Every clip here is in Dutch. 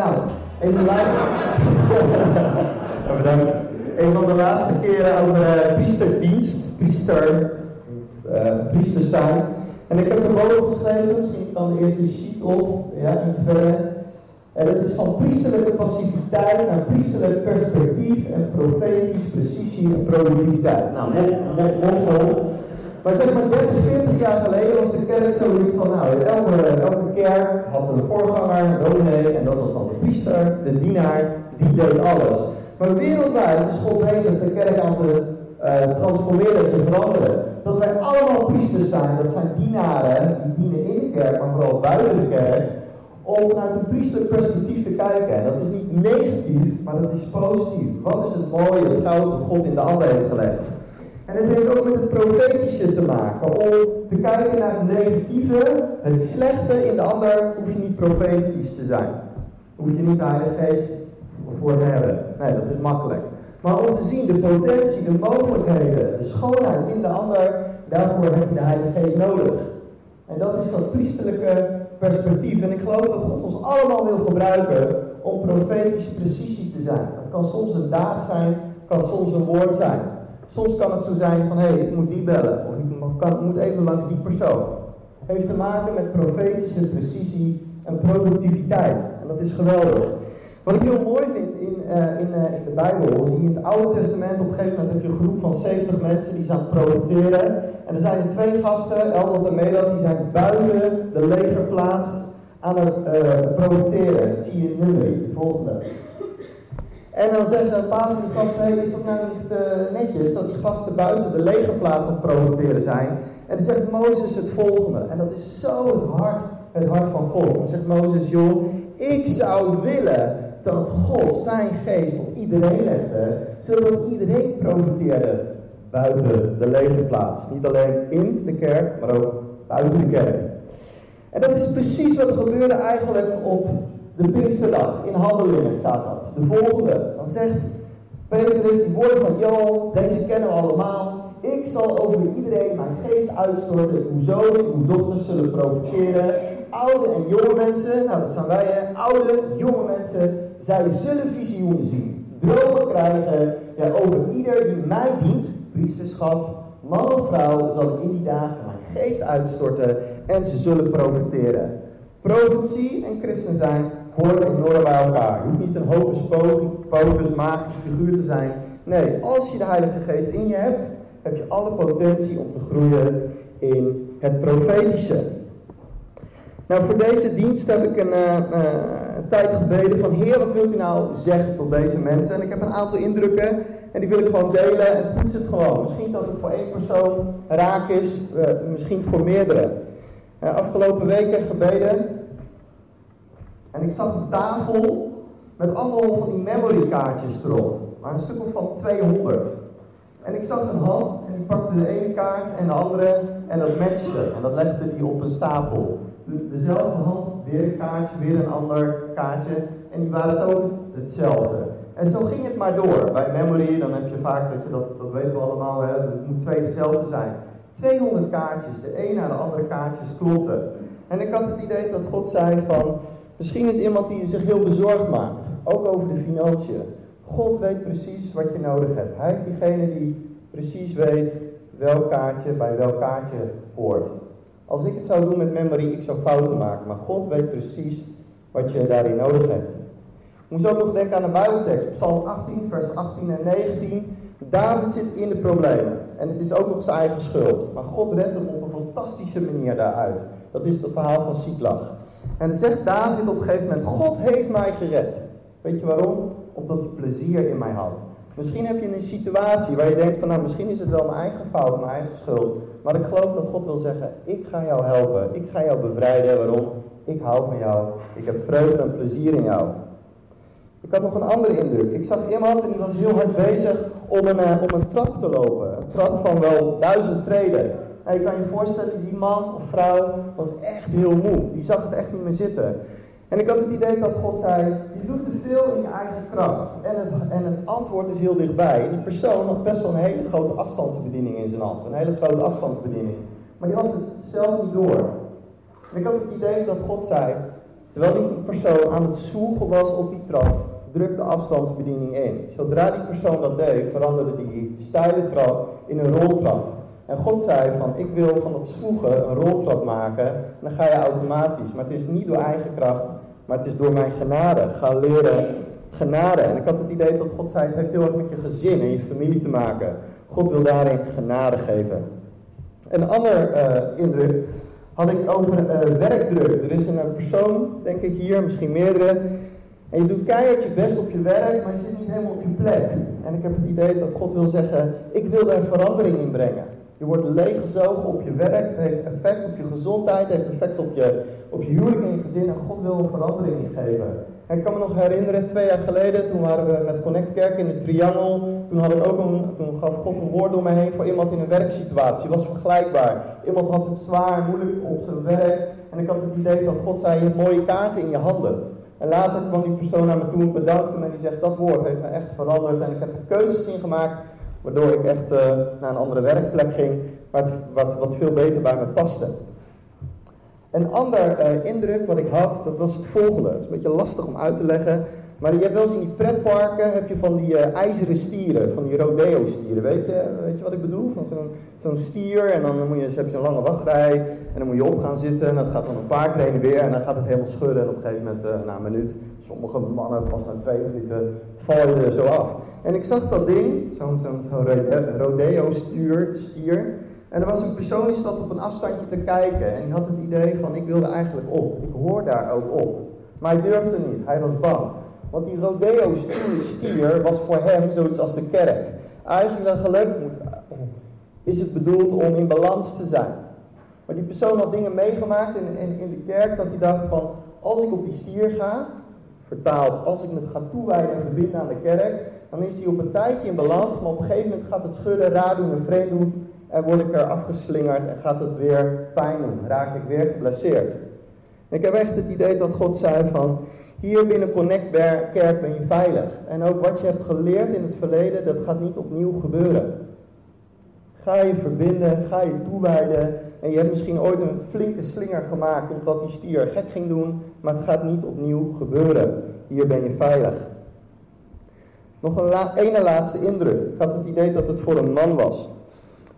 nou, de laatste. Een van de laatste keren over uh, priesterdienst, priester, uh, priesters zijn. En ik heb er boven geschreven, misschien kan de eerste sheet op, ja, iets verder. En dat is van priesterlijke passiviteit naar priesterlijk perspectief en profetisch precisie en productiviteit. Nou, mondvol. Maar zeg maar 30, 40 jaar geleden was de kerk zoiets van, nou, elke, elke kerk had een voorganger, een dominee, en dat was dan de priester, de dienaar, die deed alles. Maar wereldwijd is God bezig de kerk aan te uh, transformeren en veranderen. Dat wij allemaal priesters zijn, dat zijn dienaren, die dienen in de kerk, maar vooral buiten de kerk, om naar een priesterlijk perspectief te kijken. En dat is niet negatief, maar dat is positief. Wat is het mooie, het goud dat God in de ander heeft gelegd? En het heeft ook met het profetische te maken. Om te kijken naar het negatieve, het slechte in de ander, hoef je niet profetisch te zijn. Hoef je niet de Heilige Geest voor te hebben. Nee, dat is makkelijk. Maar om te zien de potentie, de mogelijkheden, de schoonheid in de ander, daarvoor heb je de Heilige Geest nodig. En dat is dat priesterlijke perspectief. En ik geloof dat God ons allemaal wil gebruiken om profetische precisie te zijn. Dat kan soms een daad zijn, kan soms een woord zijn. Soms kan het zo zijn van, hé, hey, ik moet die bellen. Of ik moet even langs die persoon. Heeft te maken met profetische precisie en productiviteit. En dat is geweldig. Wat ik heel mooi vind in, uh, in, uh, in de Bijbel, je in het Oude Testament op een gegeven moment heb je een groep van 70 mensen die zijn profiteren. En er zijn twee gasten, Eldot en Medat, die zijn buiten de legerplaats aan het uh. Dat zie je in nummer, de volgende. En dan zeggen een paar van die gasten, hey, is dat nou niet netjes dat die gasten buiten de legerplaats aan het profiteren zijn? En dan zegt Mozes het volgende, en dat is zo hart, het hart van God. Dan zegt Mozes, joh, ik zou willen dat God zijn geest op iedereen legde, zodat iedereen profiteerde buiten de legerplaats. Niet alleen in de kerk, maar ook buiten de kerk. En dat is precies wat er gebeurde eigenlijk op de Pinksterdag. In Handelingen staat dat. De volgende. Dan zegt Petrus die woorden van Joel, deze kennen we allemaal. Ik zal over iedereen mijn geest uitstorten. Uw zonen, uw dochters zullen profiteren. Oude en jonge mensen, nou dat zijn wij, hè. oude, jonge mensen, zij zullen visioenen zien, dromen krijgen. Ja, over ieder die mij dient, priesterschap, man of vrouw, zal in die dagen mijn geest uitstorten en ze zullen profiteren. Profetie en christen zijn horen enorm bij elkaar. Je hoeft niet een hocus pocus, magische figuur te zijn. Nee, als je de Heilige Geest in je hebt, heb je alle potentie om te groeien in het profetische. Nou, voor deze dienst heb ik een, uh, een tijd gebeden van Heer, wat wilt u nou zeggen tot deze mensen? En ik heb een aantal indrukken en die wil ik gewoon delen en toets het gewoon. Misschien dat het voor één persoon raak is, uh, misschien voor meerdere. Afgelopen weken gebeden en ik zag een tafel met allemaal van die memory kaartjes erop. Maar een stuk of van 200. En ik zag een hand en die pakte de ene kaart en de andere en dat matchte. En dat legde die op een stapel. Dezelfde hand, weer een kaartje, weer een ander kaartje. En die waren het ook hetzelfde. En zo ging het maar door. Bij memory, dan heb je vaak dat je dat, dat weten we allemaal, hè, het moet twee dezelfde zijn. 200 kaartjes, de een naar de andere kaartjes klopten. En ik had het idee dat God zei van, misschien is iemand die zich heel bezorgd maakt, ook over de financiën. God weet precies wat je nodig hebt. Hij is diegene die precies weet welk kaartje bij welk kaartje hoort. Als ik het zou doen met memory, ik zou fouten maken. Maar God weet precies wat je daarin nodig hebt. Ik moest ook nog denken aan een Bijbeltekst. Psalm 18, vers 18 en 19. David zit in de problemen. En het is ook nog zijn eigen schuld. Maar God redt hem op een fantastische manier daaruit. Dat is het verhaal van Siklag. En dan zegt David op een gegeven moment: God heeft mij gered. Weet je waarom? Omdat hij plezier in mij had. Misschien heb je een situatie waar je denkt van nou misschien is het wel mijn eigen fout, mijn eigen schuld. Maar ik geloof dat God wil zeggen, ik ga jou helpen. Ik ga jou bevrijden. Waarom? Ik hou van jou. Ik heb vreugde en plezier in jou. Ik had nog een andere indruk. Ik zag iemand en die was heel hard bezig om een, uh, om een trap te lopen. Een trap van wel duizend treden. En je kan je voorstellen, die man of vrouw was echt heel moe. Die zag het echt niet meer zitten. En ik had het idee dat God zei, je doet te veel in je eigen kracht. En het, en het antwoord is heel dichtbij. En die persoon had best wel een hele grote afstandsbediening in zijn hand. Een hele grote afstandsbediening. Maar die had het zelf niet door. En ik had het idee dat God zei, Terwijl die persoon aan het zwoegen was op die trap, druk de afstandsbediening in. Zodra die persoon dat deed, veranderde die steile trap in een roltrap. En God zei van, ik wil van dat zwoegen een roltrap maken, en dan ga je automatisch. Maar het is niet door eigen kracht, maar het is door mijn genade. Ga leren genade. En ik had het idee dat God zei, het heeft heel erg met je gezin en je familie te maken. God wil daarin genade geven. Een ander uh, indruk had ik over uh, werkdruk. Er is een persoon, denk ik hier, misschien meerdere. En je doet keihard je best op je werk, maar je zit niet helemaal op je plek. En ik heb het idee dat God wil zeggen, ik wil daar verandering in brengen. Je wordt leeggezogen op je werk, het heeft effect op je gezondheid, het heeft effect op je, op je huwelijk en je gezin. En God wil een verandering in geven. En ik kan me nog herinneren, twee jaar geleden, toen waren we met Connect Kerk in de Triangel. Toen, had ik ook een, gaf God een woord door me heen voor iemand in een werksituatie. Het was vergelijkbaar. Iemand had het zwaar, moeilijk op zijn werk. En ik had het idee dat God zei, je hebt mooie kaarten in je handen. En later kwam die persoon naar me toe en bedankte me en die zegt, dat woord heeft me echt veranderd. En ik heb er keuzes in gemaakt, waardoor ik echt uh, naar een andere werkplek ging, wat, wat, wat veel beter bij me paste. Een ander uh, indruk wat ik had, dat was het volgende. Het is een beetje lastig om uit te leggen. Maar je hebt wel eens in die pretparken, heb je van die uh, ijzeren stieren, van die rodeo stieren. Weet je, weet je wat ik bedoel? Van zo'n stier en dan moet je, heb je zo'n lange wachtrij. En dan moet je op gaan zitten en dat gaat dan een paar keer weer. En dan gaat het helemaal schudden en op een gegeven moment, na een minuut, sommige mannen pas na twee minuten, vallen er zo af. En ik zag dat ding, zo'n zo, zo rodeo stier, stier. En er was een persoon die zat op een afstandje te kijken en had het idee van ik wilde eigenlijk op. Ik hoor daar ook op. Maar hij durfde niet, hij was bang. Want die rodeo stier was voor hem zoiets als de kerk. Eigenlijk moet, is het bedoeld om in balans te zijn. Maar die persoon had dingen meegemaakt in, in, in de kerk dat hij dacht van als ik op die stier ga, vertaald als ik me ga toewijden en verbinden aan de kerk, dan is hij op een tijdje in balans, maar op een gegeven moment gaat het schudden, raar doen en vreemd doen en word ik er afgeslingerd en gaat het weer pijn doen, raak ik weer geblesseerd. ik heb echt het idee dat God zei van, hier binnen Connect Kerk ben je veilig. En ook wat je hebt geleerd in het verleden, dat gaat niet opnieuw gebeuren. Ga je verbinden, ga je toewijden. En je hebt misschien ooit een flinke slinger gemaakt omdat die stier gek ging doen, maar het gaat niet opnieuw gebeuren. Hier ben je veilig. Nog een ene laatste indruk. Ik had het idee dat het voor een man was.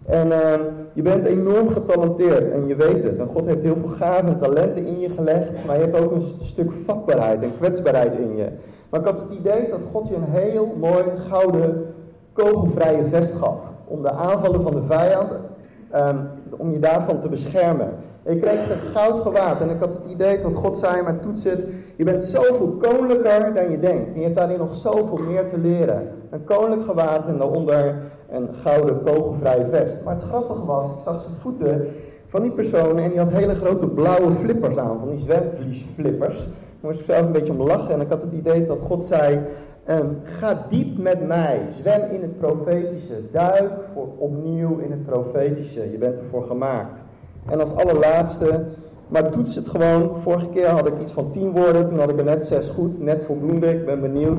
En uh, je bent enorm getalenteerd en je weet het. En God heeft heel veel gaven en talenten in je gelegd, maar je hebt ook een stuk vatbaarheid en kwetsbaarheid in je. Maar ik had het idee dat God je een heel mooi gouden kogelvrije vest gaf. Om de aanvallen van de vijand, um, om je daarvan te beschermen. Je kreeg een goud gewaad. En ik had het idee dat God zei, maar toets het, je bent zoveel koninklijker dan je denkt. En je hebt daarin nog zoveel meer te leren. Een koninklijk gewaad en daaronder een gouden kogelvrije vest. Maar het grappige was, ik zag zijn voeten van die persoon en die had hele grote blauwe flippers aan, van die zwemvliesflippers. Daar moest ik zelf een beetje om lachen en ik had het idee dat God zei, um, ga diep met mij, zwem in het profetische, duik voor opnieuw in het profetische, je bent ervoor gemaakt. En als allerlaatste, maar toets het gewoon. Vorige keer had ik iets van 10 woorden, toen had ik er net 6 goed, net voldoende. Ik ben benieuwd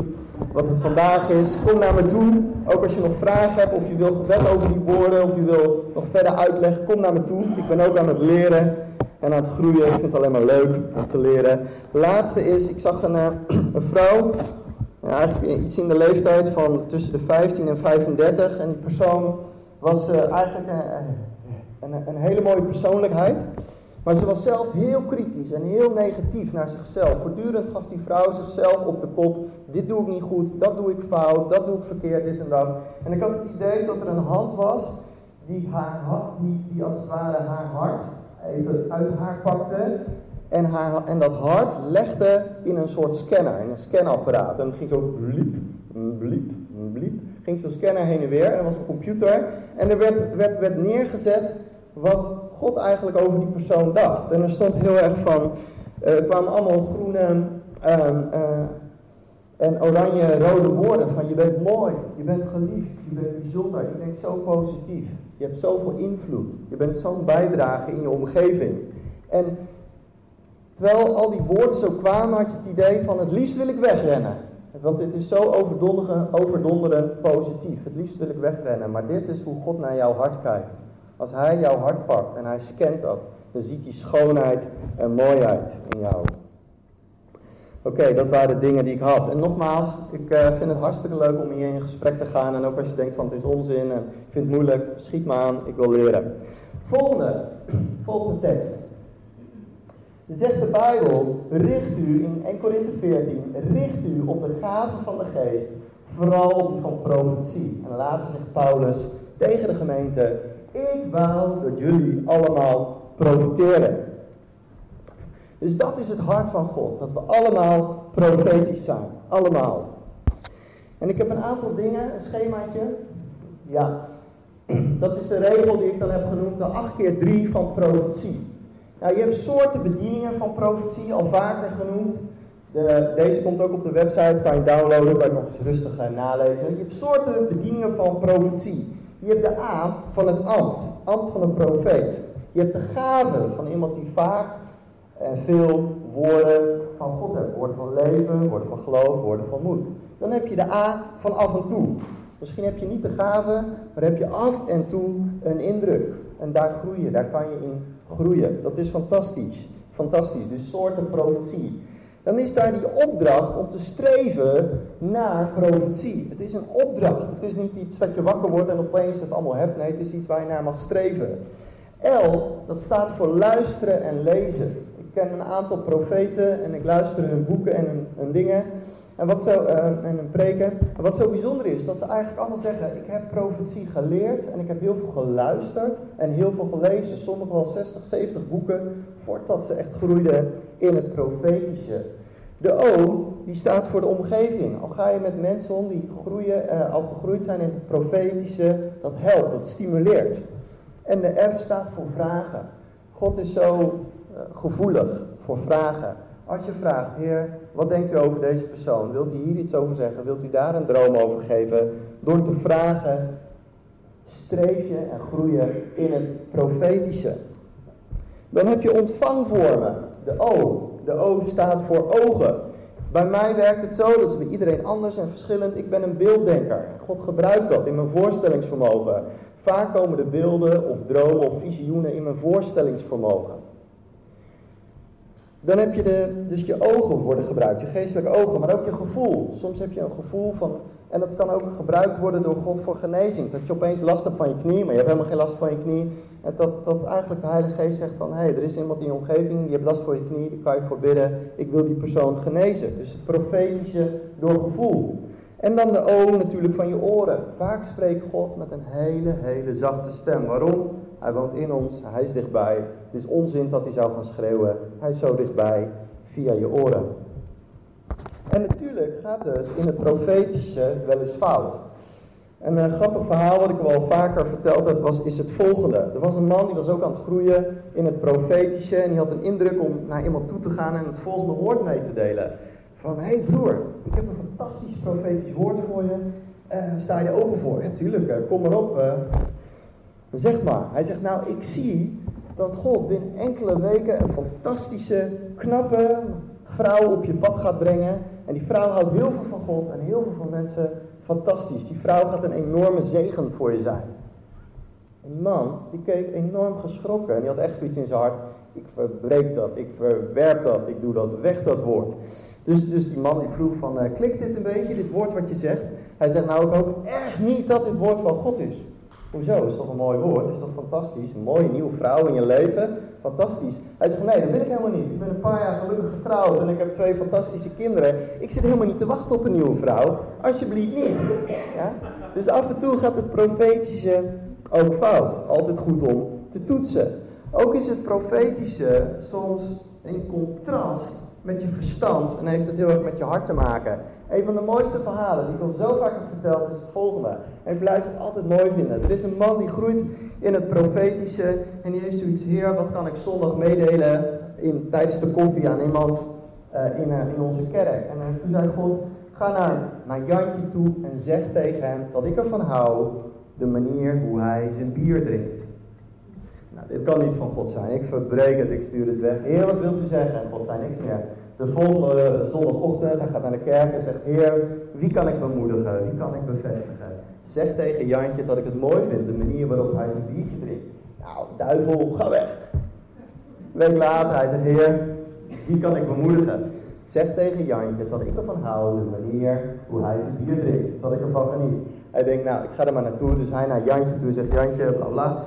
wat het vandaag is. Kom naar me toe. Ook als je nog vragen hebt of je wil gebed over die woorden of je wil nog verder uitleggen, kom naar me toe. Ik ben ook aan het leren en aan het groeien. Ik vind het alleen maar leuk om te leren. laatste is, ik zag een, eh, vrouw, eigenlijk iets in de leeftijd van tussen de 15 en 35. En die persoon was uh, eigenlijk een, een, een hele mooie persoonlijkheid. Maar ze was zelf heel kritisch en heel negatief naar zichzelf. Voortdurend gaf die vrouw zichzelf op de kop. Dit doe ik niet goed, dat doe ik fout, dat doe ik verkeerd, dit en dat. En ik had het idee dat er een hand was die, haar, die, die als het ware haar hart even uit haar pakte. En, haar, en dat hart legde in een soort scanner, in een scanapparaat. En dan ging zo bliep, bliep, bliep. Ging zo'n scanner heen en weer. En er was een computer. En er werd, werd, werd neergezet wat God eigenlijk over die persoon dacht. En er stond heel erg van, uh, er kwamen allemaal groene uh, uh, en oranje-rode woorden van je bent mooi, je bent geliefd, je bent bijzonder, je bent zo positief, je hebt zoveel invloed, je bent zo'n bijdrage in je omgeving. En terwijl al die woorden zo kwamen, had je het idee van het liefst wil ik wegrennen. Want dit is zo overdonderend positief. Het liefst wil ik wegrennen. Maar dit is hoe God naar jouw hart kijkt. Als hij jouw hart pakt en hij scant dat, dan ziet hij schoonheid en mooiheid in jou. Oké, dat waren de dingen die ik had. En nogmaals, ik uh, vind het hartstikke leuk om hier in gesprek te gaan. En ook als je denkt van het is onzin en ik vind het moeilijk, schiet me aan, ik wil leren. Volgende, volgende tekst. Zegt de Bijbel, richt u in 1 Korinthe 14, richt u op de gaven van de geest, vooral die van profetie. En later zegt Paulus tegen de gemeente, ik wou dat jullie allemaal profiteren. Dus dat is het hart van God, dat we allemaal profetisch zijn. Allemaal. En ik heb een aantal dingen, een schemaatje. Ja, dat is de regel die ik dan heb genoemd, de 8 keer 3 van profetie. Nou, je hebt soorten bedieningen van profetie, al vaker genoemd. De, deze komt ook op de website, kan je downloaden, kan je nog eens rustig gaan nalezen. Je hebt soorten bedieningen van profetie. Je hebt de A van het ambt, ambt van een profeet. Je hebt de gave van iemand die vaak en veel woorden van God hebt. Woorden van leven, woorden van geloof, woorden van moed. Dan heb je de A van af en toe. Misschien heb je niet de gave, maar heb je af en toe een indruk. En daar groei je, daar kan je in groeien. Dat is fantastisch. Fantastisch. Dus soorten profetie. Dan is daar die opdracht om te streven naar profetie. Het is een opdracht. Het is niet iets dat je wakker wordt en opeens het allemaal hebt. Nee, het is iets waar je naar mag streven. L, dat staat voor luisteren en lezen. Ik ken een aantal profeten en ik luister hun boeken en hun, hun dingen. En wat zo, uh, en preken. En wat zo bijzonder is, dat ze eigenlijk allemaal zeggen: Ik heb profetie geleerd en ik heb heel veel geluisterd en heel veel gelezen. Sommigen wel 60, 70 boeken, voordat ze echt groeiden in het profetische. De O, die staat voor de omgeving. Al ga je met mensen om die groeien, uh, al gegroeid zijn in het profetische, dat helpt, dat stimuleert. En de F staat voor vragen. God is zo uh, gevoelig voor vragen. Als je vraagt, Heer, wat denkt u over deze persoon? Wilt u hier iets over zeggen? Wilt u daar een droom over geven? Door te vragen, streef je en groeien in het profetische. Dan heb je ontvangvormen, de O. De O staat voor ogen. Bij mij werkt het zo, dat is bij iedereen anders en verschillend. Ik ben een beelddenker. God gebruikt dat in mijn voorstellingsvermogen. Vaak komen de beelden of dromen of visioenen in mijn voorstellingsvermogen. Dan heb je de, dus je ogen worden gebruikt, je geestelijke ogen, maar ook je gevoel. Soms heb je een gevoel van, en dat kan ook gebruikt worden door God voor genezing. Dat je opeens last hebt van je knie, maar je hebt helemaal geen last van je knie. En dat, dat eigenlijk de Heilige Geest zegt van, hé, hey, er is iemand in je omgeving, die heeft last van je knie, die kan je voor bidden. Ik wil die persoon genezen. Dus het profetische door gevoel. En dan de O natuurlijk van je oren. Vaak spreekt God met een hele, hele zachte stem. Waarom? Hij woont in ons, hij is dichtbij. Het is onzin dat hij zou gaan schreeuwen. Hij is zo dichtbij via je oren. En natuurlijk gaat dus in het profetische wel eens fout. En een grappig verhaal wat ik wel vaker verteld heb, was, is het volgende. Er was een man die was ook aan het groeien in het profetische en die had een indruk om naar iemand toe te gaan en het volgende woord mee te delen. Van, hé hey broer, ik heb een fantastisch profetisch woord voor je. Uh, sta je open voor? Ja, tuurlijk, uh, kom maar op. Uh, zeg maar. Hij zegt, nou, ik zie dat God binnen enkele weken een fantastische, knappe vrouw op je pad gaat brengen. En die vrouw houdt heel veel van God en heel veel van mensen. Fantastisch. Die vrouw gaat een enorme zegen voor je zijn. En die man, die keek enorm geschrokken. En die had echt zoiets in zijn hart. Ik verbreek dat, ik verwerp dat, ik doe dat weg, dat woord. Dus, dus die man die vroeg van, uh, klikt dit een beetje, dit woord wat je zegt? Hij zegt, nou ik hoop echt niet dat dit woord van God is. Hoezo? Is toch een mooi woord? Is toch fantastisch? Een mooie nieuwe vrouw in je leven? Fantastisch. Hij zegt, nee, dat wil ik helemaal niet. Ik ben een paar jaar gelukkig getrouwd en ik heb twee fantastische kinderen. Ik zit helemaal niet te wachten op een nieuwe vrouw. Alsjeblieft niet. Ja? Dus af en toe gaat het profetische ook fout. Altijd goed om te toetsen. Ook is het profetische soms in contrast met je verstand en heeft het heel erg met je hart te maken. Een van de mooiste verhalen die ik al zo vaak heb verteld is het volgende. En ik blijf het altijd mooi vinden. Er is een man die groeit in het profetische en die heeft zoiets, heer, wat kan ik zondag meedelen in, tijdens de koffie aan iemand uh, in, uh, in onze kerk. En uh, toen zei God, ga naar, naar Jantje toe en zeg tegen hem dat ik ervan hou de manier hoe hij zijn bier drinkt. Dit kan niet van God zijn. Ik verbreek het, ik stuur het weg. Heer, wat wilt u zeggen? En God zei niks meer. De volgende zondagochtend, hij gaat naar de kerk en zegt, Heer, wie kan ik bemoedigen? Wie kan ik bevestigen? Zeg tegen Jantje dat ik het mooi vind, de manier waarop hij zijn biertje drinkt. Nou, duivel, ga weg. Week later, hij zegt, Heer, wie kan ik bemoedigen? Zeg tegen Jantje dat ik ervan hou, de manier hoe hij zijn bier drinkt. Dat ik ervan geniet. Hij denkt, nou, ik ga er maar naartoe. Dus hij naar Jantje toe zegt, Jantje, bla bla.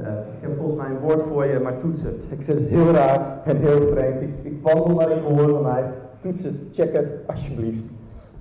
Uh, ik heb volgens mij een woord voor je, maar toets het. Ik vind het heel raar en heel vreemd. Ik, ik wandel naar in gehoor van mij. Toets het, check het, alsjeblieft.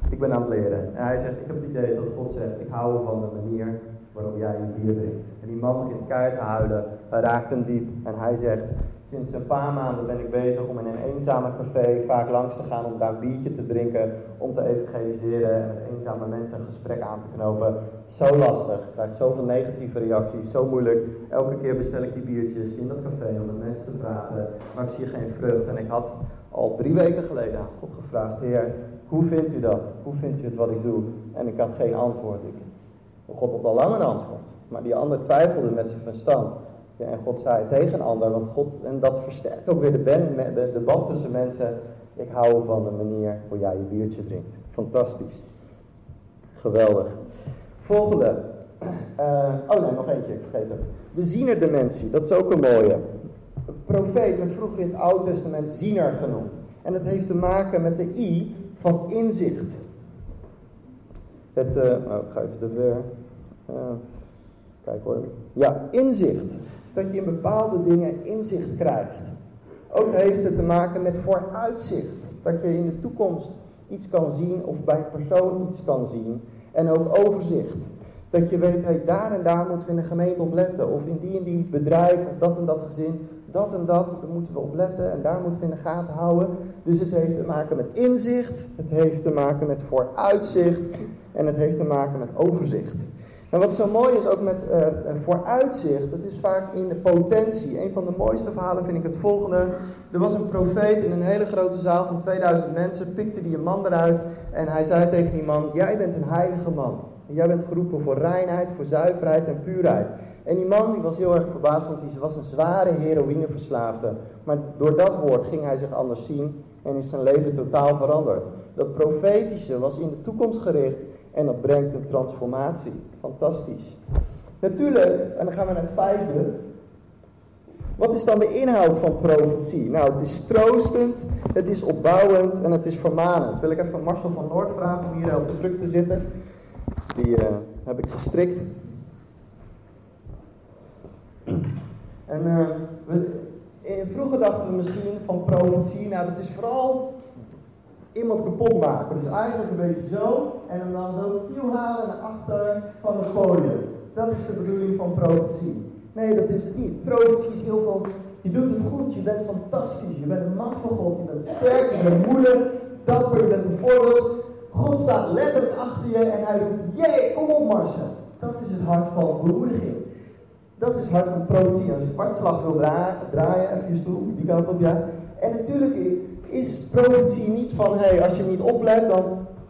Ik ben aan het leren. En hij zegt, ik heb het idee dat God zegt, ik hou van de manier waarop jij je bier drinkt. En die man begint keihard te huilen. Hij raakt hem diep. En hij zegt, sinds een paar maanden ben ik bezig om in een eenzame café vaak langs te gaan om daar een biertje te drinken. Om te evangeliseren en met eenzame mensen een gesprek aan te knopen. Zo lastig. Ik krijg zoveel negatieve reacties. Zo moeilijk. Elke keer bestel ik die biertjes in dat café om met mensen te praten. Maar ik zie geen vrucht. En ik had al drie weken geleden aan God gevraagd, Heer, hoe vindt u dat? Hoe vindt u het wat ik doe? En ik had geen antwoord. God had al lang een antwoord. Maar die ander twijfelde met zijn verstand. En God zei tegen een ander, want God, en dat versterkt ook weer de, ben, band tussen mensen. Ik hou van de manier hoe jij je biertje drinkt. Fantastisch. Geweldig. Volgende. Uh, oh nee, nog eentje, ik vergeet het. De zienerdimensie, dat is ook een mooie. Een profeet werd vroeger in het Oude Testament ziener genoemd. En dat heeft te maken met de I van inzicht. Het, uh, oh, ik ga even de weer. Uh, kijk hoor. Ja, inzicht. Dat je in bepaalde dingen inzicht krijgt. Ook heeft het te maken met vooruitzicht. Dat je in de toekomst iets kan zien of bij een persoon iets kan zien. En ook overzicht. Dat je weet, hey, daar en daar moeten we in de gemeente op letten. Of in die en die bedrijf of dat en dat gezin. Dat en dat, daar moeten we op letten en daar moeten we in de gaten houden. Dus het heeft te maken met inzicht, het heeft te maken met vooruitzicht en het heeft te maken met overzicht. En wat zo mooi is ook met uh, vooruitzicht, dat is vaak in de potentie. Een van de mooiste verhalen vind ik het volgende. Er was een profeet in een hele grote zaal van 2000 mensen, pikte die een man eruit en hij zei tegen die man, jij bent een heilige man. Jij bent geroepen voor reinheid, voor zuiverheid en puurheid. En die man die was heel erg verbaasd, want hij was een zware heroïneverslaafde. Maar door dat woord ging hij zich anders zien en is zijn leven totaal veranderd. Dat profetische was in de toekomst gericht en dat brengt een transformatie. Fantastisch. Natuurlijk, en dan gaan we naar het vijfde. Wat is dan de inhoud van profetie? Nou, het is troostend, het is opbouwend en het is vermanend. Wil ik even Marcel van Noord vragen om hier op de druk te zitten. Die uh, heb ik gestrikt. En uh, we, vroeger dachten we misschien van profetie, nou dat is vooral iemand kapot maken. Dus eigenlijk een beetje zo en dan zo kiel halen naar achter van het podium. Dat is de bedoeling van profetie. Nee, dat is het niet. Profetie is heel veel, je doet het goed, je bent fantastisch, je bent een man van God, je bent sterk, je bent moedig, dapper, je bent een voorbeeld. God staat letterlijk achter je en hij roept, jee, kom op Marcel. Dat is het hart van bemoediging. Dat is het hart van profetie. Als je kwartslag wil draaien, draaien even je stoel, die kant op, ja. En natuurlijk is profetie niet van, hé, hey, als je niet oplet, dan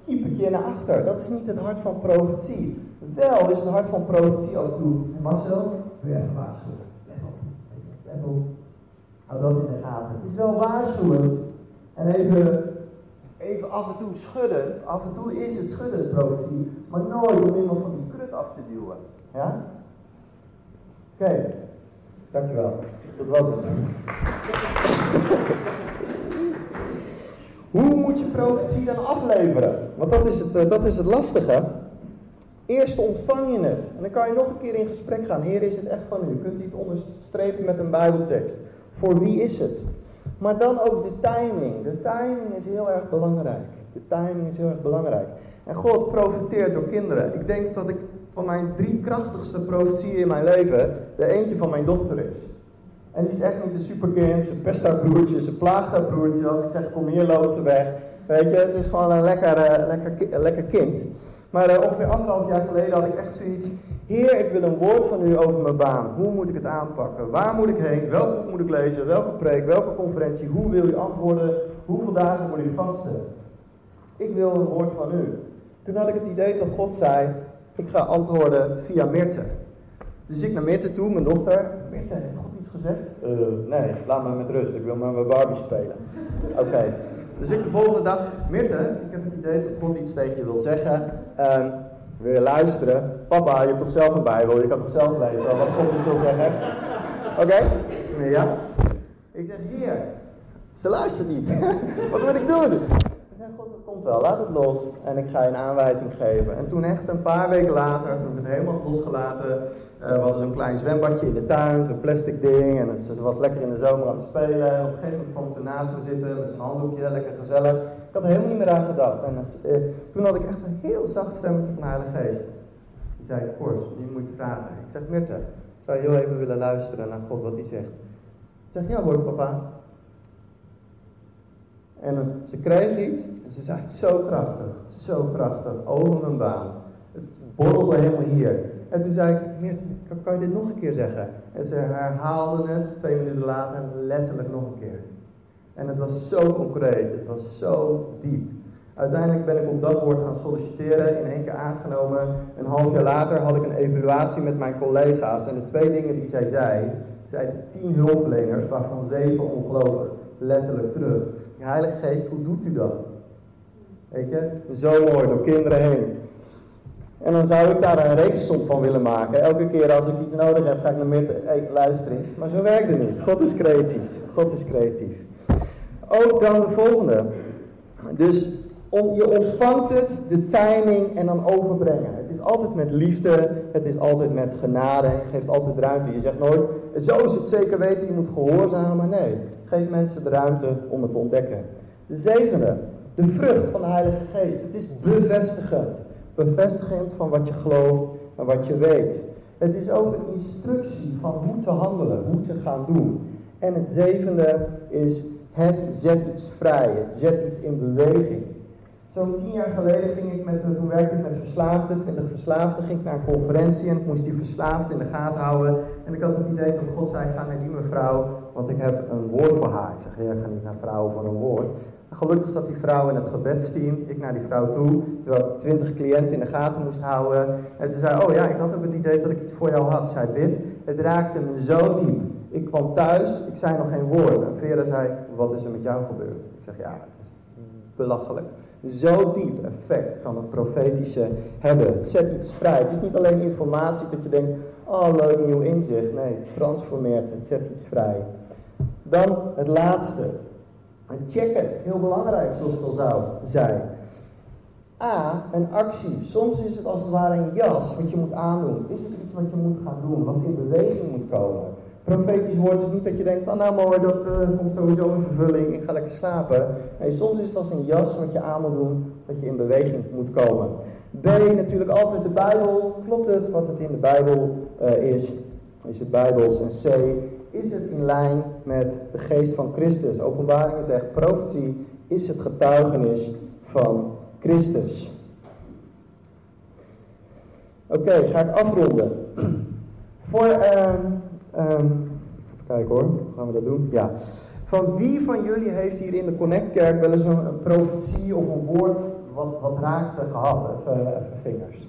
kiep ik je naar achter. Dat is niet het hart van profetie. Wel is het hart van profetie ook toe. Marcel, wil jij even waarschuwen? Let op, let op. Hou dat in de gaten. Het is wel waarschuwend. En even, even af en toe schudden. Af en toe is het schudden profetie. Maar nooit om iemand van die krut af te duwen. Ja? Oké, dankjewel. Dat was het. Je profetie dan afleveren? Want dat is, het, eh, dat is het lastige. Eerst ontvang je het. En dan kan je nog een keer in gesprek gaan. Heer, is het echt van u? Kunt u het onderstrepen met een Bijbeltekst? Voor wie is het? Maar dan ook de timing. De timing is heel erg belangrijk. De timing is heel erg belangrijk. En God profiteert door kinderen. Ik denk dat ik van mijn drie krachtigste profetieën in mijn leven de eentje van mijn dochter is. En die is echt niet een superkind, ze pest haar broertje, ze plaagt haar broertje. Als ik zeg kom hier, loopt ze weg. Weet je, het is gewoon een lekker, uh, lekker, lekker kind. Maar uh, ongeveer anderhalf jaar geleden had ik echt zoiets. Heer, ik wil een woord van u over mijn baan. Hoe moet ik het aanpakken? Waar moet ik heen? Welke boek moet ik lezen? Welke preek? Welke conferentie? Hoe wil u antwoorden? Hoeveel dagen moet ik vasten? Ik wil een woord van u. Toen had ik het idee dat God zei, ik ga antwoorden via Mirte. Dus ik naar Mirte toe, mijn dochter. Mirte, gezegd? Uh, nee, laat me met rust. Ik wil met mijn Barbie spelen. Oké. Dus ik de volgende dag. Mirte, ik heb het idee dat God iets tegen je wil zeggen. Um, wil je luisteren? Papa, je hebt toch zelf een Bijbel? Je kan toch zelf lezen wat God iets wil zeggen? Oké? Okay? Ja. Ik zeg, Heer, Ze luistert niet. Wat moet ik doen? Ik zei, God, het komt wel, laat het los. En ik ga je een aanwijzing geven. En toen echt een paar weken later, toen ik het helemaal losgelaten, uh, we hadden zo'n klein zwembadje in de tuin, zo'n plastic ding. En ze was lekker in de zomer aan het spelen. En op een gegeven moment kwam ze naast me zitten met zijn handdoekje, lekker gezellig. Ik had er helemaal niet meer aan gedacht. En uh, toen had ik echt een heel zacht stemmetje van Heilige Geest. Die zei, Kors, die moet je vragen. Ik zeg, Mirte, zou je heel even willen luisteren naar God wat hij zegt? Ik zeg, ja hoor papa. En ze kreeg iets en ze zei zo krachtig, zo krachtig, over mijn baan. Het borrelde helemaal hier. En toen zei ik, kan, je dit nog een keer zeggen? En ze herhaalde het twee minuten later letterlijk nog een keer. En het was zo concreet, het was zo diep. Uiteindelijk ben ik op dat woord gaan solliciteren, in één keer aangenomen. Een half jaar later had ik een evaluatie met mijn collega's. En de twee dingen die zij zei, zei tien hulpverleners, waarvan zeven ongelovig, letterlijk terug. Heilige Geest, hoe doet u dat? Weet je, zo mooi, door kinderen heen. En dan zou ik daar een rekensom van willen maken. Elke keer als ik iets nodig heb, ga ik naar midden, hey, luister eens. Maar zo werkt het niet. God is creatief. God is creatief. Ook dan de volgende. Dus om, je ontvangt het, de timing en dan overbrengen. Het is altijd met liefde, het is altijd met genade, je geeft altijd ruimte. Je zegt nooit, zo is het zeker weten, je moet gehoorzamen. Nee, geef mensen de ruimte om het te ontdekken. De zevende, de vrucht van de Heilige Geest. Het is bevestigend. Bevestigend van wat je gelooft en wat je weet. Het is ook een instructie van hoe te handelen, hoe te gaan doen. En het zevende is, het zet iets vrij, het zet iets in beweging. Zo'n tien jaar geleden ging ik met, toen werkte ik met verslaafden, twintig verslaafden, ging ik naar een conferentie en ik moest die verslaafden in de gaten houden. En ik had het idee dat God zei, ga naar die mevrouw, want ik heb een woord voor haar. Ik zeg, ja, ga niet naar vrouwen voor een woord. Gelukkig zat die vrouw in het gebedsteam, ik naar die vrouw toe, terwijl ik twintig cliënten in de gaten moest houden. En ze zei, oh ja, ik had ook het idee dat ik iets voor jou had. Zij dit, het raakte me zo diep. Ik kwam thuis, ik zei nog geen woord. En Vera zei, wat is er met jou gebeurd? Ik zeg, ja, het is belachelijk. Zo diep effect kan het profetische hebben. Het zet iets vrij. Het is niet alleen informatie dat je denkt, oh leuk nieuw inzicht. Nee, transformeert, het zet iets vrij. Dan het laatste. Check het, heel belangrijk zoals het al zou zijn. A, een actie. Soms is het als het ware een jas wat je moet aandoen. Is het iets wat je moet gaan doen, wat in beweging moet komen? Profetisch woord is niet dat je denkt van nou mooi, dat uh, komt sowieso in vervulling, ik ga lekker slapen. Nee, soms is het als een jas wat je aan moet doen, dat je in beweging moet komen. B, natuurlijk altijd de Bijbel. Klopt het wat het in de Bijbel uh, is? Is het Bijbels? En C, is het in lijn met de geest van Christus? Openbaringen zegt, profetie is het getuigenis van Christus. Oké, ga ik afronden. Voor... Uh, Um, kijken hoor, hoe gaan we dat doen? Ja. Van wie van jullie heeft hier in de Connect-kerk wel eens een, een, profetie of een woord wat, wat raakte gehad? Even, even vingers.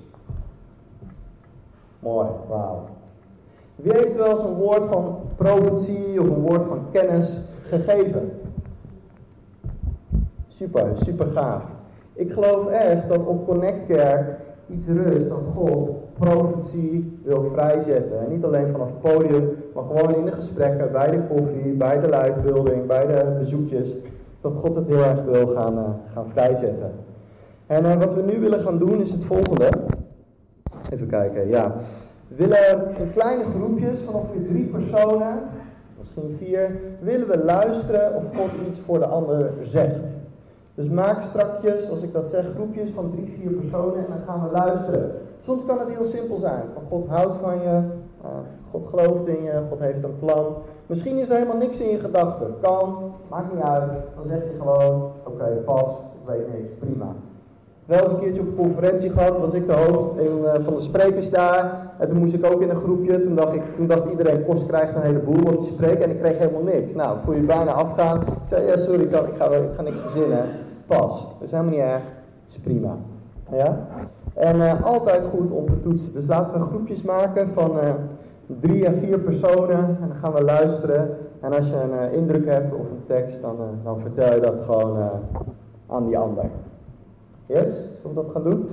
Mooi, wauw. Wie heeft wel eens een woord van profetie of een woord van kennis gegeven? Super, super gaaf. Ik geloof echt dat op Connect Kerk iets rust dat God profetie wil vrijzetten. En niet alleen vanaf het podium, maar gewoon in de gesprekken, bij de koffie, bij de livebuilding, bij de bezoekjes. Dat God het heel erg wil gaan, uh, gaan vrijzetten. En uh, wat we nu willen gaan doen is het volgende. Even kijken, ja. Willen in kleine groepjes van ongeveer drie personen, misschien vier, willen we luisteren of God iets voor de ander zegt. Dus maak strakjes, als ik dat zeg, groepjes van drie, vier personen en dan gaan we luisteren. Soms kan het heel simpel zijn. Van God houdt van je, uh, God gelooft in je, God heeft een plan. Misschien is er helemaal niks in je gedachten. Kan, maakt niet uit. Dan zeg je gewoon, oké, pas, ik weet niks, prima. Wel eens een keertje op een conferentie gehad, was ik de hoofd uh, van de sprekers daar. En toen moest ik ook in een groepje. Toen dacht, ik, toen dacht iedereen, Kost krijgt een heleboel wat te spreken. En ik kreeg helemaal niks. Nou, voel je bijna afgaan. Ik zei, ja sorry, ik, ik, ga, ik ga niks verzinnen. Pas, dat is helemaal niet erg. Dat is prima. Ja? En uh, altijd goed om te toetsen. Dus laten we groepjes maken van uh, drie à vier personen. En dan gaan we luisteren. En als je een indruk hebt of een tekst, dan, dan vertel je dat gewoon aan die ander. Yes? Zullen we dat gaan doen?